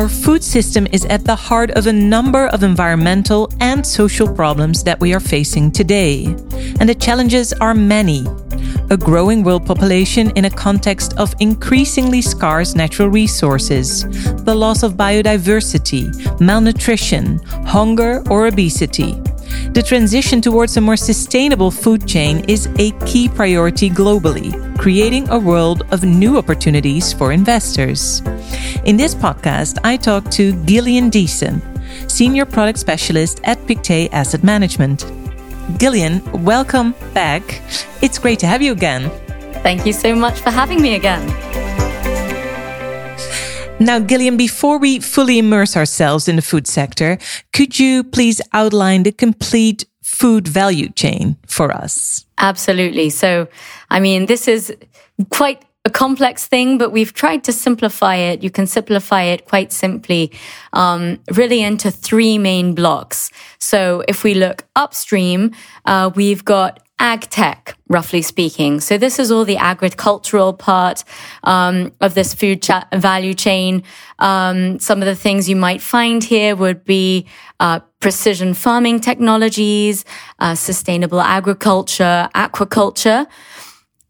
Our food system is at the heart of a number of environmental and social problems that we are facing today. And the challenges are many. A growing world population in a context of increasingly scarce natural resources, the loss of biodiversity, malnutrition, hunger, or obesity the transition towards a more sustainable food chain is a key priority globally, creating a world of new opportunities for investors. In this podcast, I talk to Gillian Diesen, Senior Product Specialist at Pictet Asset Management. Gillian, welcome back. It's great to have you again. Thank you so much for having me again. Now, Gillian, before we fully immerse ourselves in the food sector, could you please outline the complete food value chain for us? Absolutely. So, I mean, this is quite a complex thing, but we've tried to simplify it. You can simplify it quite simply, um, really into three main blocks. So if we look upstream, uh, we've got ag tech, roughly speaking. So this is all the agricultural part um, of this food cha- value chain. Um, some of the things you might find here would be uh, precision farming technologies, uh, sustainable agriculture, aquaculture.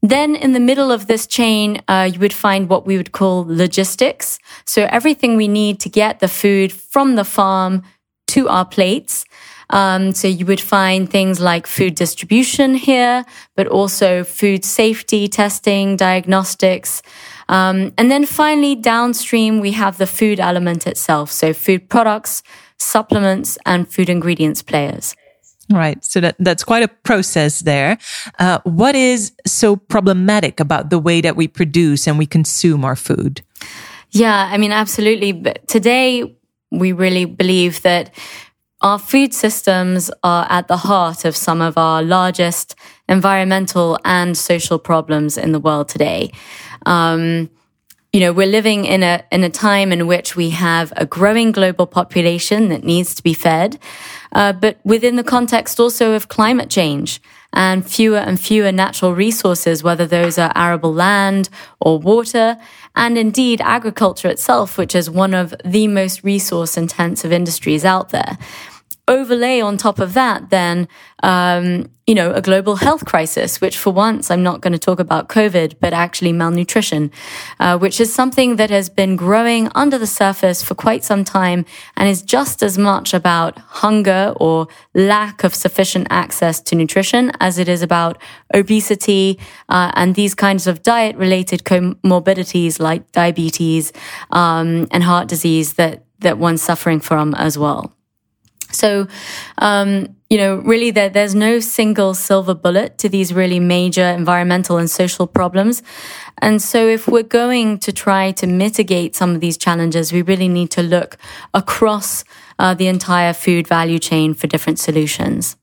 Then in the middle of this chain, uh, you would find what we would call logistics. So everything we need to get the food from the farm to our plates. Um, so you would find things like food distribution here, but also food safety testing, diagnostics. Um, and then finally, downstream, we have the food element itself. So food products, supplements, and food ingredients players. Right. So that, that's quite a process there. Uh, what is so problematic about the way that we produce and we consume our food? Yeah, I mean, absolutely. But today, we really believe that our food systems are at the heart of some of our largest environmental and social problems in the world today. Um, you know, we're living in a in a time in which we have a growing global population that needs to be fed, uh, but within the context also of climate change and fewer and fewer natural resources, whether those are arable land or water, and indeed agriculture itself, which is one of the most resource intensive industries out there overlay on top of that, then, um, you know, a global health crisis, which for once I'm not going to talk about COVID, but actually malnutrition, uh, which is something that has been growing under the surface for quite some time and is just as much about hunger or lack of sufficient access to nutrition as it is about obesity uh, and these kinds of diet related comorbidities like diabetes um, and heart disease that, that one's suffering from as well. So, um, you know, really there, there's no single silver bullet to these really major environmental and social problems. And so if we're going to try to mitigate some of these challenges, we really need to look across uh, the entire food value chain for different solutions.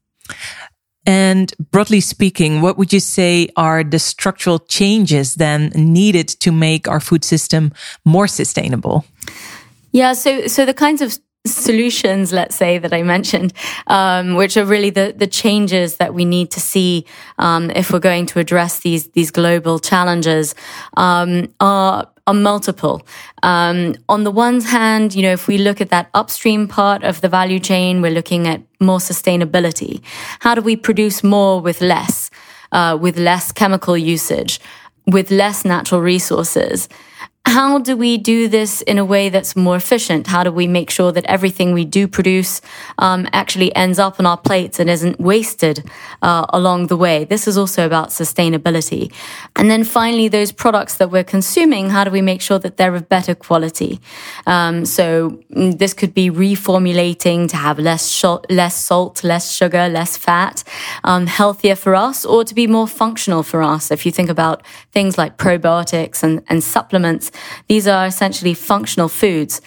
And broadly speaking, what would you say are the structural changes then needed to make our food system more sustainable? Yeah, so so the kinds of solutions, let's say, that I mentioned, um, which are really the, the changes that we need to see um, if we're going to address these these global challenges, um, are are multiple. Um, on the one hand, you know, if we look at that upstream part of the value chain, we're looking at more sustainability. How do we produce more with less, uh, with less chemical usage, with less natural resources? How do we do this in a way that's more efficient? How do we make sure that everything we do produce um, actually ends up on our plates and isn't wasted uh, along the way? This is also about sustainability. And then finally, those products that we're consuming, how do we make sure that they're of better quality? Um, so mm, this could be reformulating to have less sh- less salt, less sugar, less fat, um, healthier for us, or to be more functional for us. If you think about things like probiotics and, and supplements, these are essentially functional foods.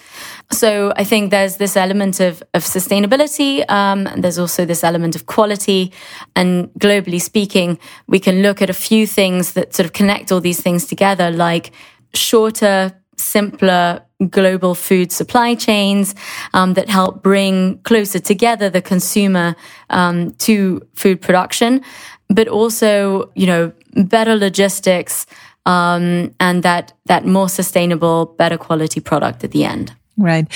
So I think there's this element of, of sustainability. Um, and there's also this element of quality. And globally speaking, we can look at a few things that sort of connect all these things together, like shorter, simpler global food supply chains um, that help bring closer together the consumer um, to food production, but also, you know, better logistics, um, and that that more sustainable, better quality product at the end. Right.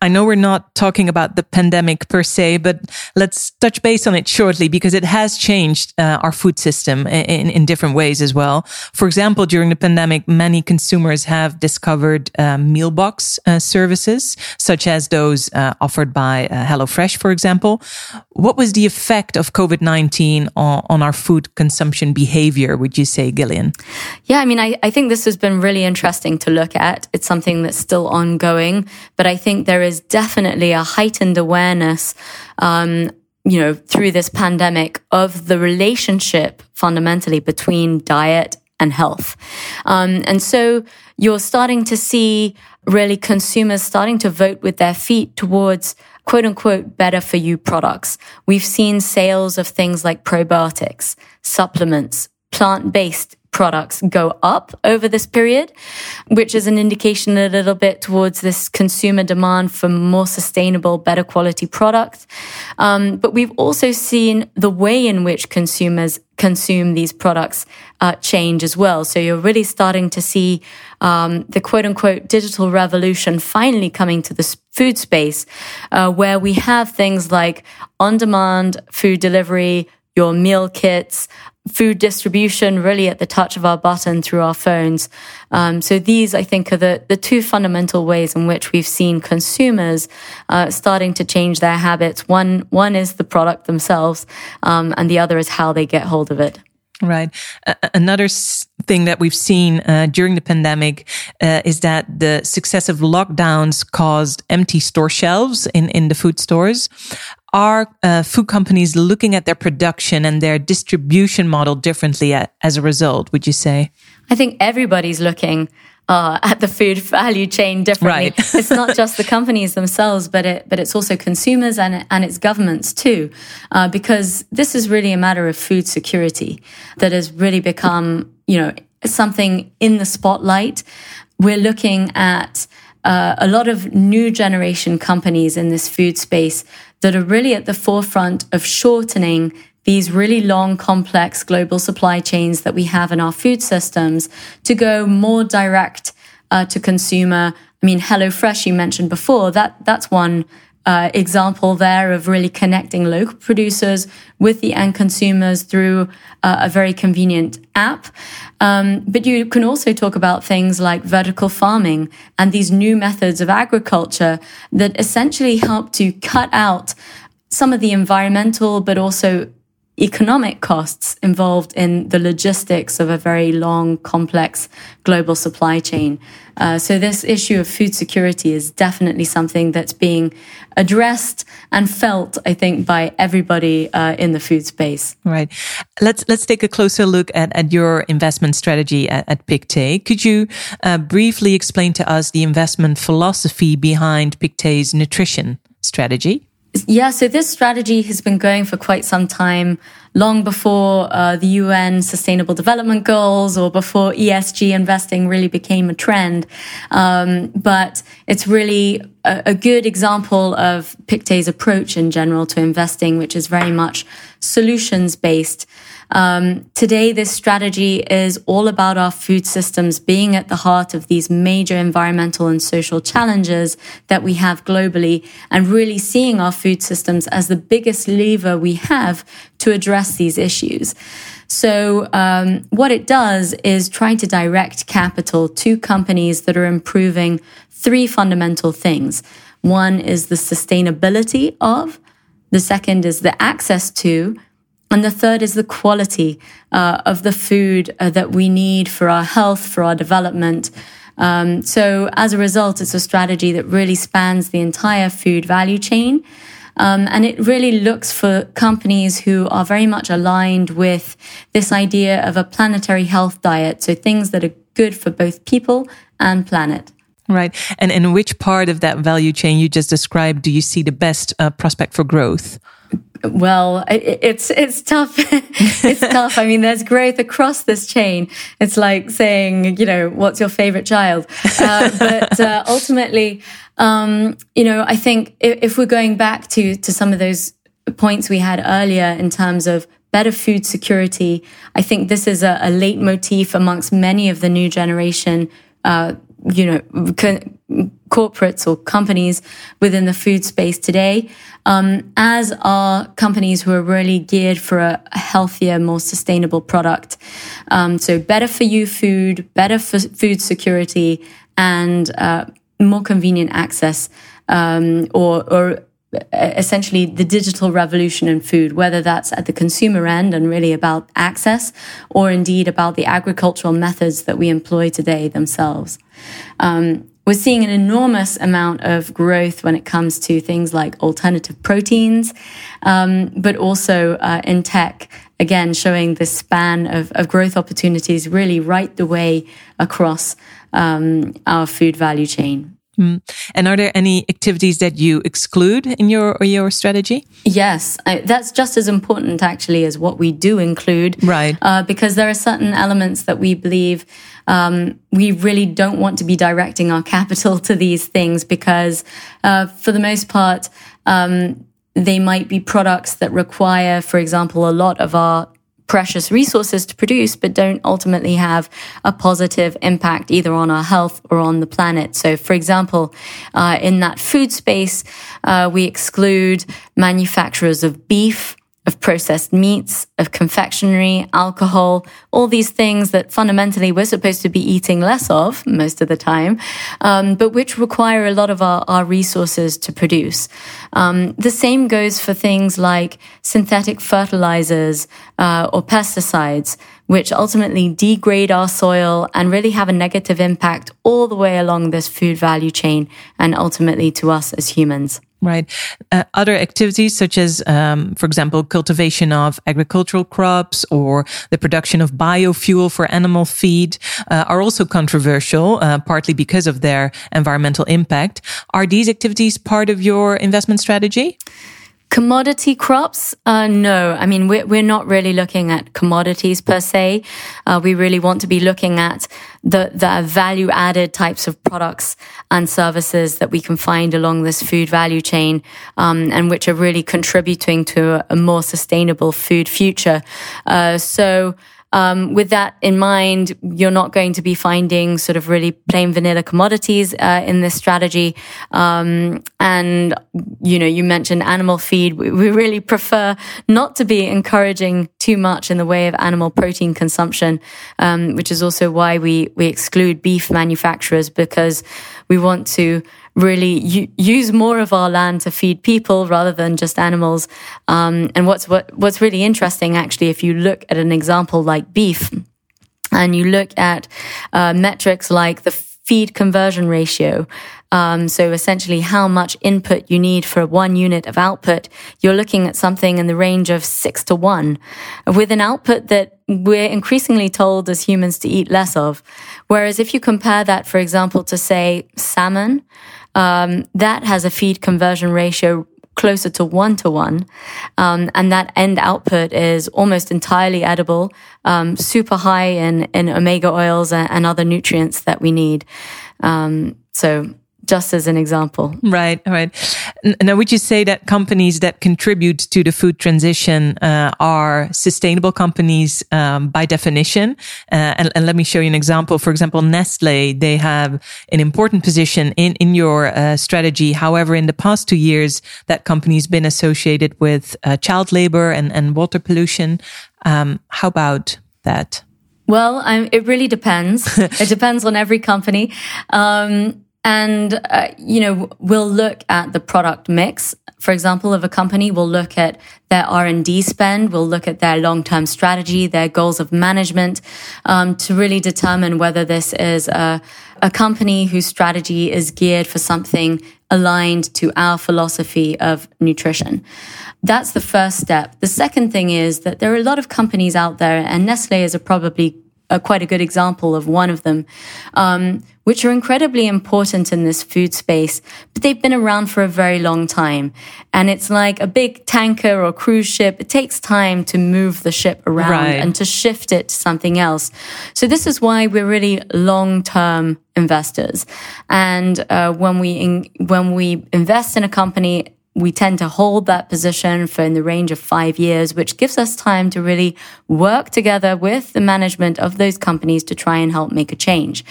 I know we're not talking about the pandemic per se, but let's touch base on it shortly because it has changed uh, our food system in, in different ways as well. For example, during the pandemic, many consumers have discovered uh, meal box uh, services, such as those uh, offered by uh, HelloFresh, for example. What was the effect of COVID 19 on, on, our food consumption behavior, would you say, Gillian? Yeah, I mean, I, I think this has been really interesting to look at. It's something that's still ongoing but I think there is definitely a heightened awareness, um, you know, through this pandemic of the relationship fundamentally between diet and health. Um, and so you're starting to see really consumers starting to vote with their feet towards quote unquote better for you products. We've seen sales of things like probiotics, supplements, plant based products go up over this period, which is an indication a little bit towards this consumer demand for more sustainable, better quality products. Um, but we've also seen the way in which consumers consume these products uh, change as well. So you're really starting to see um, the quote unquote digital revolution finally coming to the food space, uh, where we have things like on demand food delivery, your meal kits, food distribution really at the touch of our button through our phones. Um, so these, I think, are the, the two fundamental ways in which we've seen consumers uh, starting to change their habits. One, one is the product themselves, um, and the other is how they get hold of it. Right. Uh, another thing that we've seen uh, during the pandemic uh, is that the successive lockdowns caused empty store shelves in, in the food stores. Are uh, food companies looking at their production and their distribution model differently as a result, would you say? I think everybody's looking uh, at the food value chain differently. Right. it's not just the companies themselves, but it but it's also consumers and and its governments too, uh, because this is really a matter of food security that has really become you know something in the spotlight. We're looking at uh, a lot of new generation companies in this food space that are really at the forefront of shortening these really long, complex global supply chains that we have in our food systems to go more direct uh, to consumer. I mean, HelloFresh, you mentioned before, that, that's one uh, example there of really connecting local producers with the end consumers through uh, a very convenient app. Um, but you can also talk about things like vertical farming and these new methods of agriculture that essentially help to cut out some of the environmental, but also economic costs involved in the logistics of a very long, complex global supply chain. Uh, so this issue of food security is definitely something that's being addressed and felt, I think, by everybody uh, in the food space. Right. Let's let's take a closer look at, at your investment strategy at, at Pictet. Could you uh, briefly explain to us the investment philosophy behind Pictet's nutrition strategy? Yeah, so this strategy has been going for quite some time, long before uh, the UN Sustainable Development Goals or before ESG investing really became a trend. Um, but it's really a, a, good example of Pictet's approach in general to investing, which is very much solutions based. Um, today, this strategy is all about our food systems being at the heart of these major environmental and social challenges that we have globally and really seeing our food systems as the biggest lever we have to address these issues. So, um, what it does is try to direct capital to companies that are improving three fundamental things. One is the sustainability of, the second is the access to, and the third is the quality uh, of the food uh, that we need for our health, for our development. Um, so as a result, it's a strategy that really spans the entire food value chain. Um, and it really looks for companies who are very much aligned with this idea of a planetary health diet. So things that are good for both people and planet. Right. And in which part of that value chain you just described do you see the best uh, prospect for growth? Well, it, it's it's tough. it's tough. I mean, there's growth across this chain. It's like saying, you know, what's your favorite child? Uh, but uh, ultimately, um, you know, I think if, if, we're going back to to some of those points we had earlier in terms of better food security, I think this is a, a leitmotif amongst many of the new generation. Uh, you know, corporates or companies within the food space today, um, as are companies who are really geared for a, healthier, more sustainable product. Um, so better for you food, better for food security, and uh, more convenient access, um, or, or essentially the digital revolution in food, whether that's at the consumer end and really about access, or indeed about the agricultural methods that we employ today themselves. Um, we're seeing an enormous amount of growth when it comes to things like alternative proteins, um, but also uh, ag tech, again, showing the span of, of, growth opportunities really right the way across um, our food value chain. Mm. And are there any activities that you exclude in your your strategy? Yes, I, that's just as important actually as what we do include. Right. Uh, because there are certain elements that we believe um, we really don't want to be directing our capital to these things because, uh, for the most part, um, they might be products that require, for example, a lot of our precious resources to produce, but don't ultimately have a positive impact either on our health or on the planet. So, for example, uh, in that food space, uh, we exclude manufacturers of beef, processed meats, of confectionery, alcohol, all these things that fundamentally we're supposed to be eating less of most of the time, um, but which require a lot of our, our resources to produce. Um, the same goes for things like synthetic fertilizers uh, or pesticides, which ultimately degrade our soil and really have a negative impact all the way along this food value chain and ultimately to us as humans. Right. Uh, other activities such as, um, for example, cultivation of agricultural crops or the production of biofuel for animal feed uh, are also controversial, uh, partly because of their environmental impact. Are these activities part of your investment strategy? Commodity crops? Uh, no. I mean, we're, we're not really looking at commodities per se. Uh, we really want to be looking at the, the value added types of products and services that we can find along this food value chain, um, and which are really contributing to a, a more sustainable food future. Uh, so, um, with that in mind, you're not going to be finding sort of really plain vanilla commodities uh, in this strategy. Um, and you know, you mentioned animal feed. We, we, really prefer not to be encouraging too much in the way of animal protein consumption, um, which is also why we we exclude beef manufacturers because we want to really u- use more of our land to feed people rather than just animals. Um, and what's what, what's really interesting, actually, if you look at an example like beef, and you look at uh, metrics like the feed conversion ratio. Um, so essentially how much input you need for one unit of output, you're looking at something in the range of six to one with an output that we're increasingly told as humans to eat less of. Whereas if you compare that, for example, to say salmon, um, that has a feed conversion ratio closer to one to one. Um, and that end output is almost entirely edible, um, super high in, in omega oils and, and, other nutrients that we need. Um, so just as an example. Right, right. Now, would you say that companies that contribute to the food transition uh, are sustainable companies um, by definition? Uh, and, and, let me show you an example. For example, Nestle, they have an important position in, in your uh, strategy. However, in the past two years, that company's been associated with uh, child labor and, and water pollution. Um, how about that? Well, I'm, it really depends. it depends on every company. Um, and, uh, you know, we'll look at the product mix. For example, of a company, we'll look at their R&D spend. We'll look at their long-term strategy, their goals of management, um, to really determine whether this is a, a company whose strategy is geared for something aligned to our philosophy of nutrition. That's the first step. The second thing is that there are a lot of companies out there, and Nestle is a probably a, quite a good example of one of them, um, which are incredibly important in this food space, but they've been around for a very long time. And it's like a big tanker or cruise ship. It takes time to move the ship around right. and to shift it to something else. So this is why we're really long-term investors. And uh, when we in, when we invest in a company, we tend to hold that position for in the range of five years, which gives us time to really work together with the management of those companies to try and help make a change.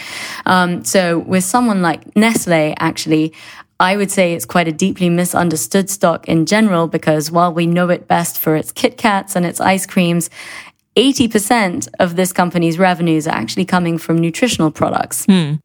Um, so with someone like Nestle, actually, I would say it's quite a deeply misunderstood stock in general because while we know it best for its Kit Kats and its ice creams, 80% of this company's revenues are actually coming from nutritional products. Hmm.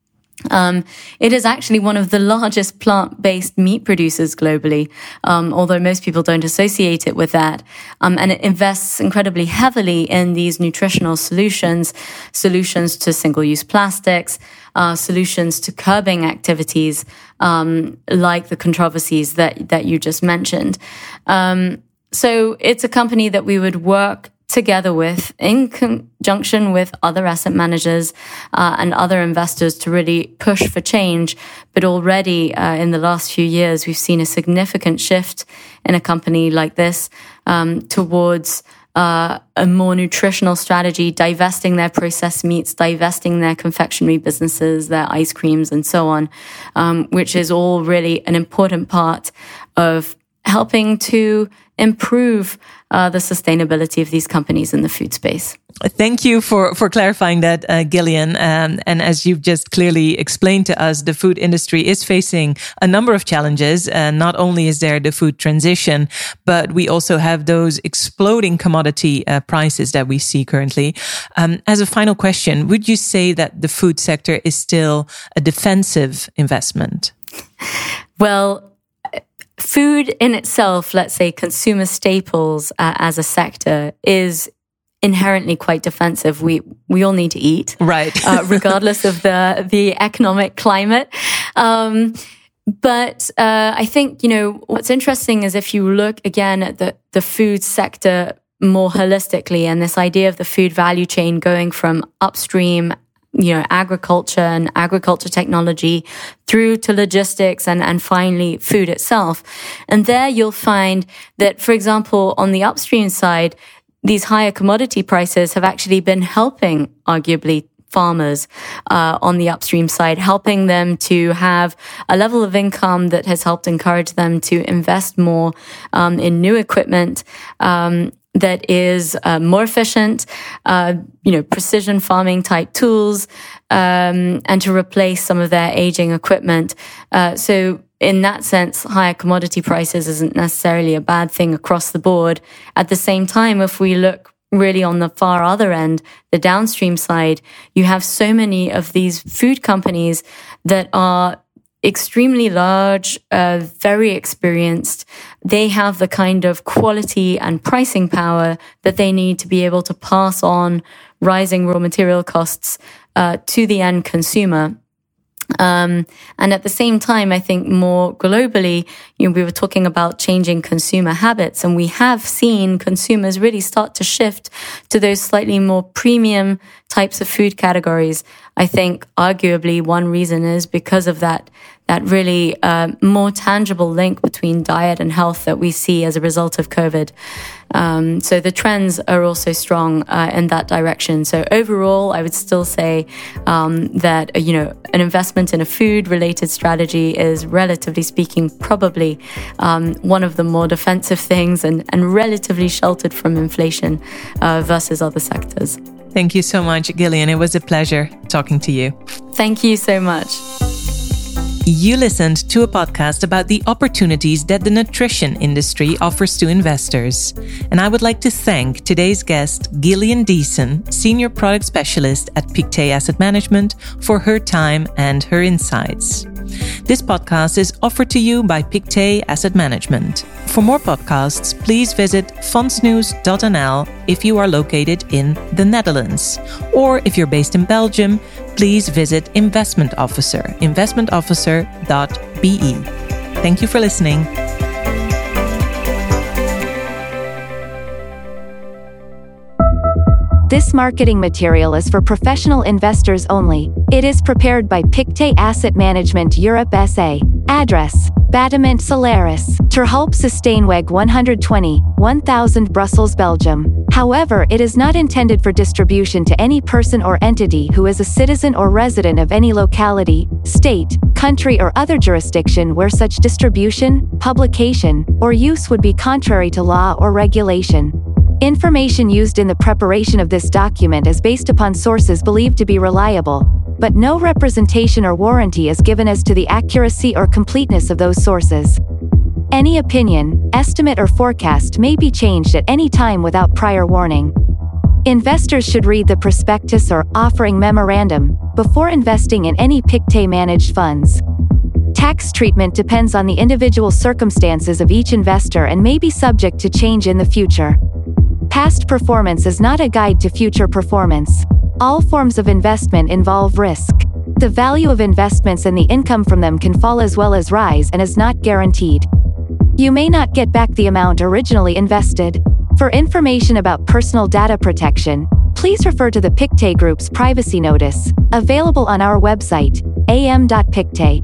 Um, it is actually one of the largest plant-based meat producers globally, um, although most people don't associate it with that. Um, and it invests incredibly heavily in these nutritional solutions, solutions to single-use plastics, uh, solutions to curbing activities um, like the controversies that that you just mentioned. Um, so it's a company that we would work together with, in conjunction with other asset managers uh, and other investors to really push for change. But already uh, in the last few years, we've seen a significant shift in a company like this um, towards uh, a more nutritional strategy, divesting their processed meats, divesting their confectionery businesses, their ice creams, and so on, um, which is all really an important part of helping to improve uh, the sustainability of these companies in the food space. Thank you for, for clarifying that, uh, Gillian. Um, and as you've just clearly explained to us, the food industry is facing a number of challenges. And not only is there the food transition, but we also have those exploding commodity uh, prices that we see currently. Um, as a final question, would you say that the food sector is still a defensive investment? Well, food in itself, let's say consumer staples uh, as a sector, is inherently quite defensive. We we all need to eat, right? uh, regardless of the the economic climate. Um, but uh, I think you know what's interesting is if you look again at the the food sector more holistically, and this idea of the food value chain going from upstream you know, agriculture and agriculture technology through to logistics and, and finally food itself. And there you'll find that, for example, on the upstream side, these higher commodity prices have actually been helping arguably farmers uh, on the upstream side, helping them to have a level of income that has helped encourage them to invest more um, in new equipment um, that is uh, more efficient, uh, you know, precision farming type tools, um, and to replace some of their aging equipment. Uh, so in that sense, higher commodity prices isn't necessarily a bad thing across the board. At the same time, if we look really on the far other end, the downstream side, you have so many of these food companies that are extremely large, uh, very experienced. They have the kind of quality and pricing power that they need to be able to pass on rising raw material costs uh, to the end consumer. Um, and at the same time, I think more globally, you know, we were talking about changing consumer habits and we have seen consumers really start to shift to those slightly more premium types of food categories. I think arguably one reason is because of that that really uh, more tangible link between diet and health that we see as a result of COVID. Um, so the trends are also strong uh, in that direction. So overall, I would still say um, that uh, you know an investment in a food-related strategy is, relatively speaking, probably um, one of the more defensive things and, and relatively sheltered from inflation uh, versus other sectors. Thank you so much, Gillian. It was a pleasure talking to you. Thank you so much. You listened to a podcast about the opportunities that the nutrition industry offers to investors. And I would like to thank today's guest, Gillian Diesen, Senior Product Specialist at Pictet Asset Management, for her time and her insights. This podcast is offered to you by Pictet Asset Management. For more podcasts, please visit fondsnews.nl if you are located in the Netherlands. Or if you're based in Belgium, please visit Investment Officer, investmentofficer.be. Thank you for listening. This marketing material is for professional investors only. It is prepared by Pictet Asset Management Europe SA. Address Bâtiment Solaris, Terhulpsesteenweg 120, 1000 Brussels, Belgium. However, it is not intended for distribution to any person or entity who is a citizen or resident of any locality, state, country or other jurisdiction where such distribution, publication, or use would be contrary to law or regulation. Information used in the preparation of this document is based upon sources believed to be reliable, but no representation or warranty is given as to the accuracy or completeness of those sources. Any opinion, estimate or forecast may be changed at any time without prior warning. Investors should read the prospectus or offering memorandum before investing in any Pictet managed funds. Tax treatment depends on the individual circumstances of each investor and may be subject to change in the future. Past performance is not a guide to future performance. All forms of investment involve risk. The value of investments and the income from them can fall as well as rise and is not guaranteed. You may not get back the amount originally invested. For information about personal data protection, please refer to the Pictet Group's privacy notice, available on our website, am.pictet.